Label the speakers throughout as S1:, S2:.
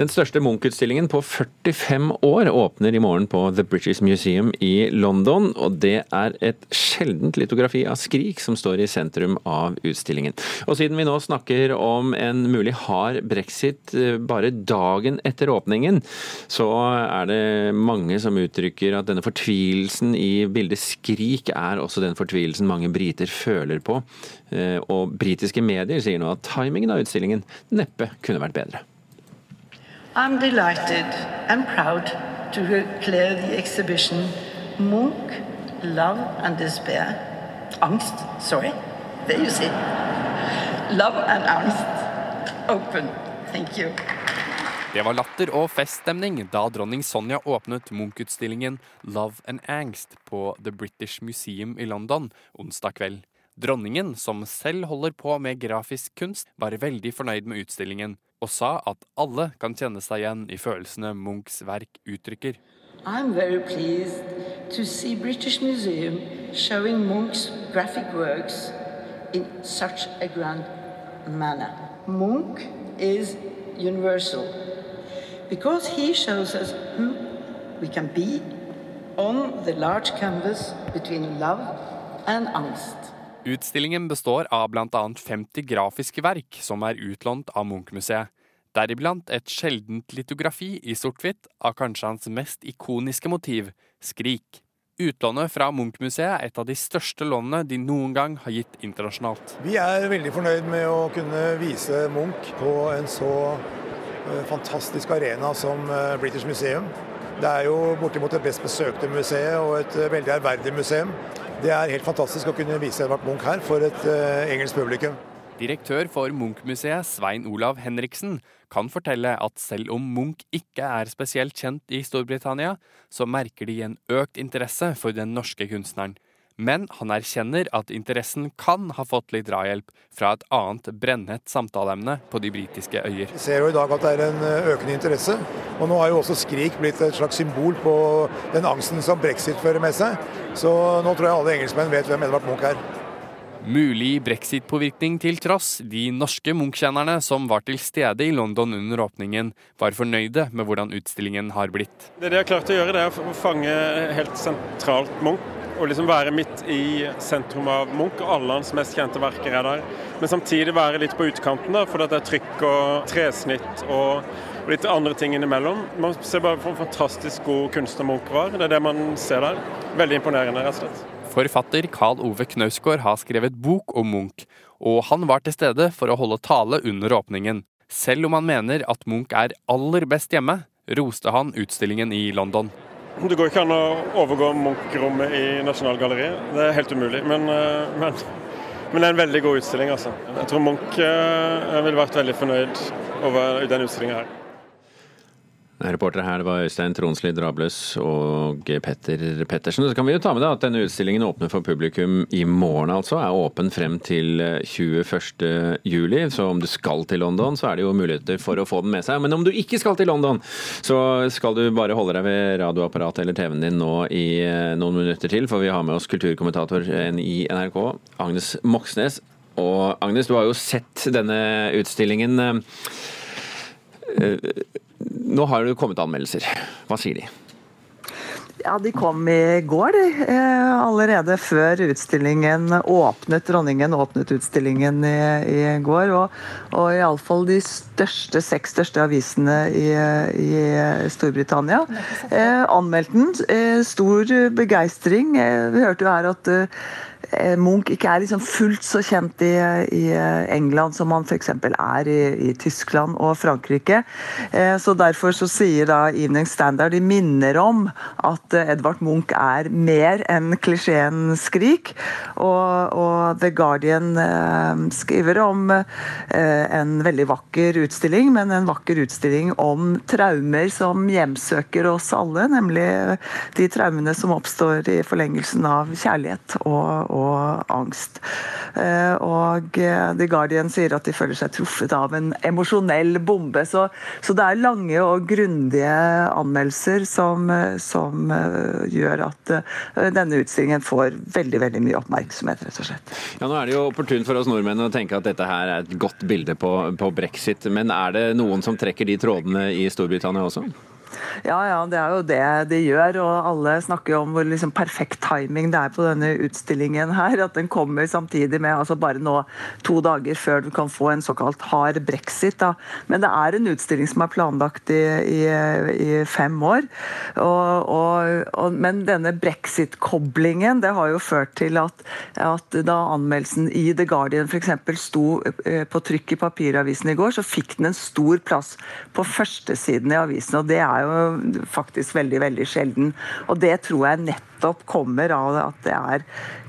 S1: Den største Munch-utstillingen på 45 år åpner i morgen på The British Museum i London, og det er et sjeldent litografi av Skrik som står i sentrum av utstillingen. Og siden vi nå snakker om en mulig hard brexit eh, bare dagen etter åpningen, så er det mange som uttrykker at denne fortvilelsen i bildet Skrik er også den fortvilelsen mange briter føler på. Eh, og britiske medier sier nå at timingen av utstillingen neppe kunne vært bedre.
S2: I'm delighted and proud to declare the exhibition Munch, Love and Despair. Angst, sorry. There you see. Love and Angst. Open. Thank you.
S3: Det var latter og feststemning da dronning Sonja åpnet Munch-utstillingen Love and Angst på The British Museum i London onsdag kveld. Dronningen, som selv holder på med grafisk kunst, var veldig fornøyd med utstillingen, og sa at alle kan kjenne seg igjen i følelsene Munchs verk uttrykker.
S2: I'm very pleased to see British Museum showing Munch's graphic works in such a grand. Munch is universal because he shows us who we can be on the large canvas between love and angst.
S3: Utstillingen består av bl.a. 50 grafiske verk som er utlånt av Munch-museet. Deriblant et sjeldent litografi i sort-hvitt av kanskje hans mest ikoniske motiv, Skrik. Utlånet fra Munch-museet er et av de største lånene de noen gang har gitt internasjonalt.
S4: Vi er veldig fornøyd med å kunne vise Munch på en så eh, fantastisk arena som eh, British Museum. Det er jo bortimot det best besøkte museet og et eh, veldig ærverdig museum. Det er helt fantastisk å kunne vise Edvard Munch her for et uh, engelsk publikum.
S3: Direktør for Munch-museet, Svein Olav Henriksen, kan fortelle at selv om Munch ikke er spesielt kjent i Storbritannia, så merker de en økt interesse for den norske kunstneren. Men han erkjenner at interessen kan ha fått litt drahjelp fra et annet brennhett samtaleemne på de britiske øyer.
S4: Vi ser jo i dag at det er en eh, økende interesse. Og nå har jo også Skrik blitt et slags symbol på den angsten som brexit fører med seg. Så nå tror jeg alle engelskmenn vet hvem Edvard Munch er.
S3: Mulig brexit-påvirkning til tross, de norske Munch-kjennerne som var til stede i London under åpningen, var fornøyde med hvordan utstillingen har blitt.
S5: Det de har klart å gjøre, det er å fange helt sentralt Munch å liksom være midt i sentrum av Munch, alle hans mest kjente verker er der. Men samtidig være litt på utkanten, da, for det er trykk og tresnitt og, og litt andre ting innimellom. Man ser bare hvor fantastisk god kunstner Munch var. Det er det man ser der. Veldig imponerende, rett og slett.
S3: Forfatter Karl Ove Knausgård har skrevet bok om Munch, og han var til stede for å holde tale under åpningen. Selv om han mener at Munch er aller best hjemme, roste han utstillingen i London.
S5: Det går ikke an å overgå Munch-rommet i Nasjonalgalleriet. Det er helt umulig. Men, eh, men, men, det er en veldig god utstilling, altså. Jeg tror Munch eh, ville vært veldig fornøyd over den utstillinga her.
S1: Reportere her var Øystein Tronsli Drabløs og Petter Pettersen. Så kan vi jo ta med deg at denne utstillingen åpner for publikum i morgen, altså. Er åpen frem til 21. Eh. Så om du skal til London, så er det jo muligheter for å få den med seg. Men om du ikke skal til London, så skal du bare holde deg ved radioapparatet eller TV-en din nå i eh, noen minutter til, for vi har med oss kulturkommentator i NRK, Agnes Moxnes. Og Agnes, du har jo sett denne utstillingen. Nå har det kommet anmeldelser. Hva sier de?
S6: Ja, De kom i går, de. Eh, allerede før utstillingen åpnet. Dronningen åpnet utstillingen i, i går. Og, og iallfall de største, seks største avisene i, i Storbritannia eh, anmeldte den. Eh, stor begeistring. Eh, vi hørte jo her at Eh, Munch ikke er liksom fullt så kjent i, i England som han f.eks. er i, i, Tyskland og Frankrike. Eh, så Derfor så sier da Evening Standard de minner om at Edvard Munch er mer enn klisjeen Skrik. Og, og, The Guardian eh, skriver om en veldig vakker utstilling, men en vakker utstilling om traumer som hjemsøker oss alle. Nemlig de traumene som oppstår i forlengelsen av kjærlighet og og angst. Og The Guardian sier at de føler seg truffet av en emosjonell bombe. Så, så det er lange og grundige anmeldelser som, som gjør at denne utstillingen får veldig veldig mye oppmerksomhet, rett og slett.
S1: Ja, Nå er det jo opportunt for oss nordmenn å tenke at dette her er et godt bilde på, på brexit, men er det noen som trekker de trådene i Storbritannia også?
S6: Ja, ja, det er jo det de gjør. Og alle snakker om hvor liksom perfekt timing det er på denne utstillingen her. At den kommer samtidig med altså bare nå to dager før du kan få en såkalt hard brexit. Da. Men det er en utstilling som er planlagt i, i, i fem år. Og, og, og, men denne brexit-koblingen det har jo ført til at, at da anmeldelsen i The Guardian f.eks. sto eh, på trykk i papiravisen i går, så fikk den en stor plass på førstesiden i avisen. og det er jo faktisk veldig, veldig sjelden. Og det tror jeg nettopp kommer av at det er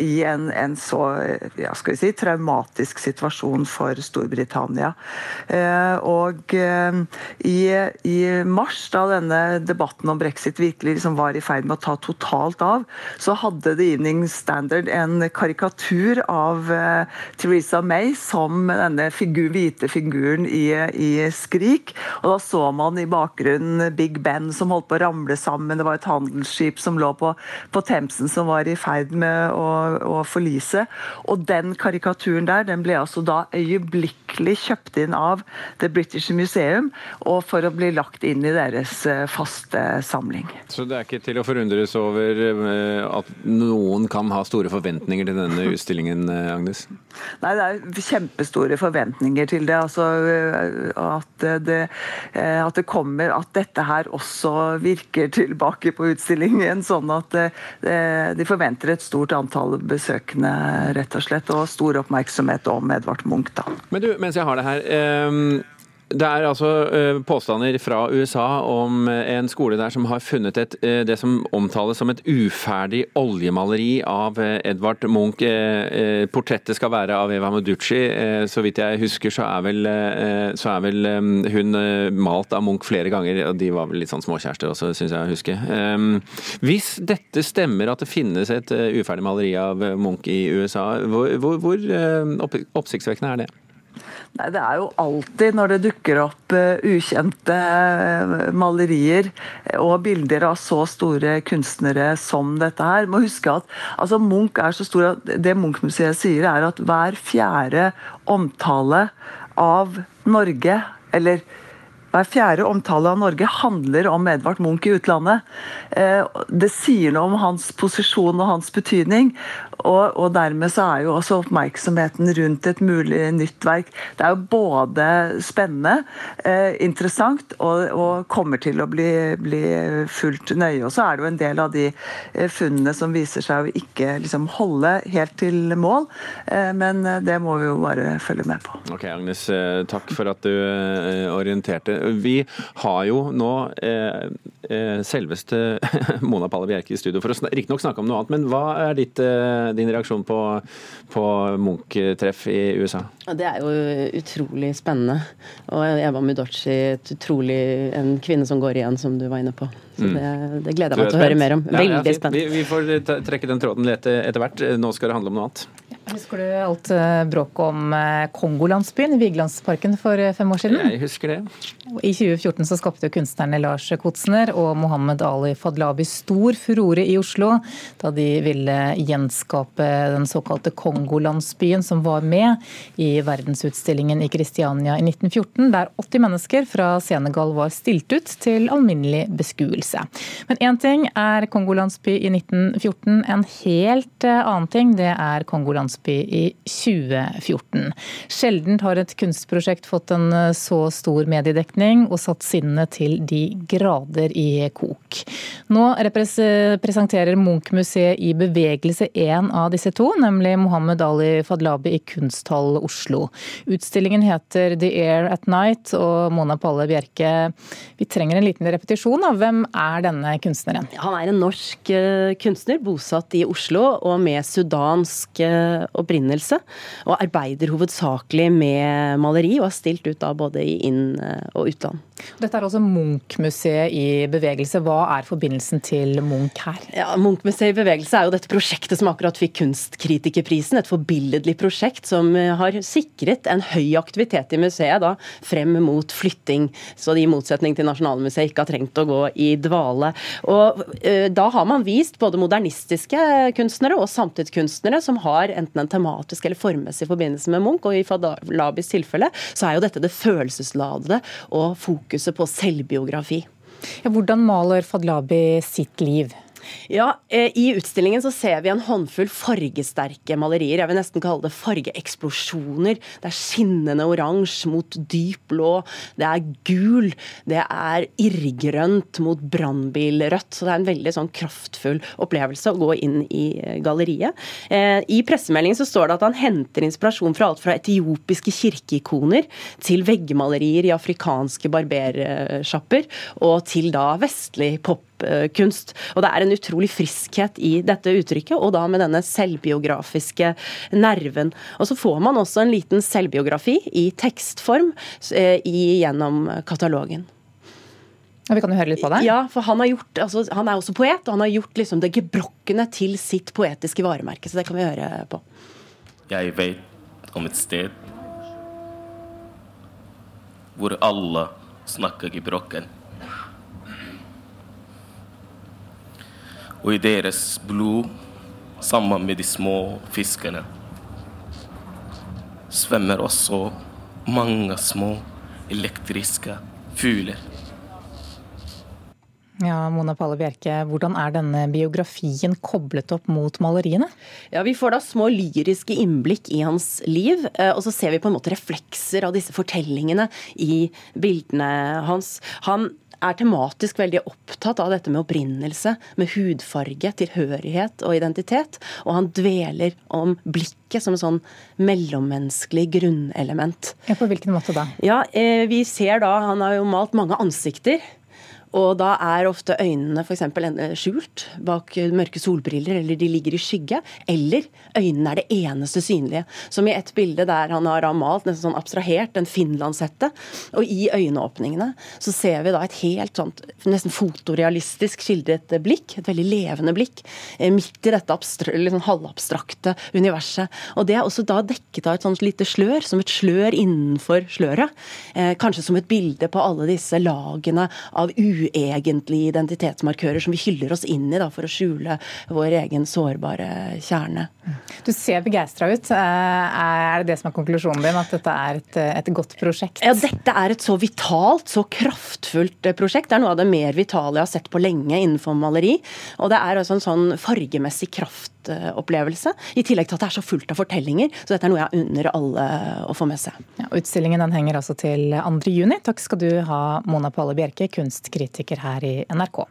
S6: i en, en så ja, skal vi si, traumatisk situasjon for Storbritannia. Eh, og eh, i, i, mars, da denne debatten om brexit virkelig liksom var i ferd med å ta totalt av, så hadde The Evening Standard en karikatur av eh, Theresa May som denne figur, hvite figuren i, i Skrik. Og da så man i bakgrunnen Big Ben som holdt på å ramle sammen. Det var et handelsskip som lå på, på Themsen som var i ferd med å, å, forlise. Og den karikaturen der den ble altså da øyeblikkelig kjøpt inn av The British Museum og for å bli lagt inn i deres eh, faste samling.
S1: Så det er ikke til å forundres over eh, at noen kan ha store forventninger til denne utstillingen, eh, Agnes?
S6: Nei, det er kjempestore forventninger til det. Altså at det, at det kommer At dette her også virker tilbake på utstillingen. Sånn at de forventer et stort antall besøkende, rett og slett. Og stor oppmerksomhet om Edvard Munch, da.
S1: Men du, mens jeg har det her. Det er altså eh, påstander fra USA om eh, en skole der som har funnet et, eh, det som omtales som et uferdig oljemaleri av Edvard Munch. Portrettet skal være av Eva Moducci. Så vidt jeg husker så er vel, så er vel hun malt av Munch flere ganger, og de var vel litt sånn småkjærester også, syns jeg å huske. Hvis dette stemmer at det finnes et uferdig maleri av Munch i USA, hvor, hvor, hvor oppsiktsvekkende er det?
S6: Nei, Det er jo alltid når det dukker opp uh, ukjente uh, malerier og bilder av så store kunstnere som dette her. Må huske at altså, Munch er så stor at Det Munch-museet sier, er at hver fjerde omtale av Norge, eller hver fjerde omtale av Norge handler om Edvard Munch i utlandet. Eh, det sier noe om hans posisjon og hans betydning. Og, og, dermed så er jo også oppmerksomheten rundt et mulig nytt verk Det er jo både spennende, eh, interessant og, og, kommer til å bli, bli, fulgt nøye. Og så er det jo en del av de eh, funnene som viser seg å ikke liksom, holde helt til mål. Men det må vi jo bare følge med på.
S1: Ok, Agnes, takk for at du orienterte. Vi har jo nå eh, eh selveste Mona Palle Bjerke i studio for å riktignok snakke om noe annet, men hva er ditt, eh, din reaksjon på, på Munch-treff i USA?
S7: Det er jo utrolig spennende. Og Eva Mudochi, utrolig en kvinne som går igjen, som du var inne på. Så mm. det, det gleder jeg meg til å høre mer om. Veldig ja, ja, spent.
S1: Vi, vi, får trekke den tråden etter hvert. Nå skal det handle om noe annet.
S8: Husker du alt eh, bråket om eh, Kongolandsbyen i Vigelandsparken for eh, fem år siden?
S1: Jeg husker det.
S8: I 2014 så skapte kunstnerne Lars Kotsner og Mohammed Ali Fadlabi stor furore i Oslo da de ville gjenskape den såkalte Kongolandsbyen som var med i verdensutstillingen i Kristiania i 1914, der 80 mennesker fra Senegal var stilt ut til alminnelig beskuelse. Men én ting er Kongolandsby i 1914, en helt annen ting det er Kongolandsby landsby i 2014. Sjelden har et kunstprosjekt fått en eh, så stor mediedekning og satt sinnet til de grader i kok. Nå presenterer Munch-museet i bevegelse en av disse to, nemlig Mohammed Ali Fadlabi i Kunsthall Oslo. Utstillingen heter The Air at Night, og Mona Palle Bjerke, vi trenger en liten repetisjon av hvem er denne kunstneren?
S7: Han er en norsk eh, kunstner bosatt i Oslo og med sudansk eh, opprinnelse. Og arbeider hovedsakelig med maleri, og har stilt ut da både i inn- og utland.
S8: Dette er også Munch-museet i bevegelse. Hva er forbindelsen til Munch her?
S7: Ja, Munch-museet i bevegelse er jo dette prosjektet som akkurat fikk Kunstkritikerprisen. Et forbilledlig prosjekt som eh, har sikret en høy aktivitet i museet da, frem mot flytting. Så de i motsetning til Nasjonalmuseet ikke har trengt å gå i dvale. Og ø, Da har man vist både modernistiske kunstnere og samtidskunstnere som har enten en tematisk eller formmessig forbindelse med Munch. Og i Fadlabis tilfelle så er jo dette det følelsesladede og fokuset på selvbiografi.
S8: Ja, hvordan maler Fadlabi sitt liv?
S7: Ja, eh, I utstillingen så ser vi en håndfull fargesterke malerier. Jeg vil nesten kalle det fargeeksplosjoner. Det er skinnende oransje mot dyp blå. Det er gul. Det er irrgrønt mot brannbilrødt. Så det er en veldig sånn kraftfull opplevelse å gå inn i eh, galleriet. Eh, I pressemeldingen så står det at han henter inspirasjon fra alt fra etiopiske kirkeikoner til veggmalerier i afrikanske barbersjapper og til da vestlig pop kunst. Og Det er en utrolig friskhet i dette uttrykket, og da med denne selvbiografiske nerven. Og Så får man også en liten selvbiografi i tekstform eh, gjennom katalogen.
S8: Ja, vi kan jo høre litt på det.
S7: Ja, for han, gjort, altså, han er også poet, og han har gjort liksom det gebrokkene til sitt poetiske varemerke. Så det kan vi høre på.
S9: Jeg vet om et sted hvor alle snakker gebrokken. Og i deres blod, sammen med de små fiskene, svømmer også mange små elektriske fugler.
S8: Ja, Mona Palle Bjerke, Hvordan er denne biografien koblet opp mot maleriene?
S7: Ja, Vi får da små lyriske innblikk i hans liv, eh, og så ser vi på en måte reflekser av disse fortellingene i bildene hans. Han er tematisk veldig opptatt av dette med opprinnelse, med hudfarge, tilhørighet og identitet. Og han dveler om blikket som et sånn mellommenneskelig grunnelement.
S8: Ja, På hvilken måte da?
S7: Ja, eh, Vi ser da, Han har jo malt mange ansikter. Og da er ofte øynene f.eks. skjult bak mørke solbriller, eller de ligger i skygge. Eller øynene er det eneste synlige. Som i et bilde der han har malt nesten sånn abstrahert en finlandshette. Og i øyneåpningene så ser vi da et helt sånt nesten fotorealistisk skildret blikk. Et veldig levende blikk. Eh, midt i dette liksom halvabstrakte universet. Og det er også da dekket av et sånt lite slør, som et slør innenfor sløret. Eh, kanskje som et bilde på alle disse lagene av uro uegentlige identitetsmarkører som vi hyller oss inn i da, for å skjule vår egen sårbare kjerne.
S8: Du ser begeistra ut. Eh, er det det som er konklusjonen din, at dette er et, et, godt prosjekt?
S7: Ja, dette er et så vitalt, så kraftfullt eh, prosjekt. Det er noe av det mer vitale jeg har sett på lenge innenfor maleri. Og det er altså en sånn fargemessig kraftopplevelse. I tillegg til at det er så fullt av fortellinger. Så dette er noe jeg unner alle å få med seg.
S8: Ja, utstillingen den henger altså til 2. juni. Takk skal du ha, Mona Palle Bjerke, kunstkritiker her i NRK.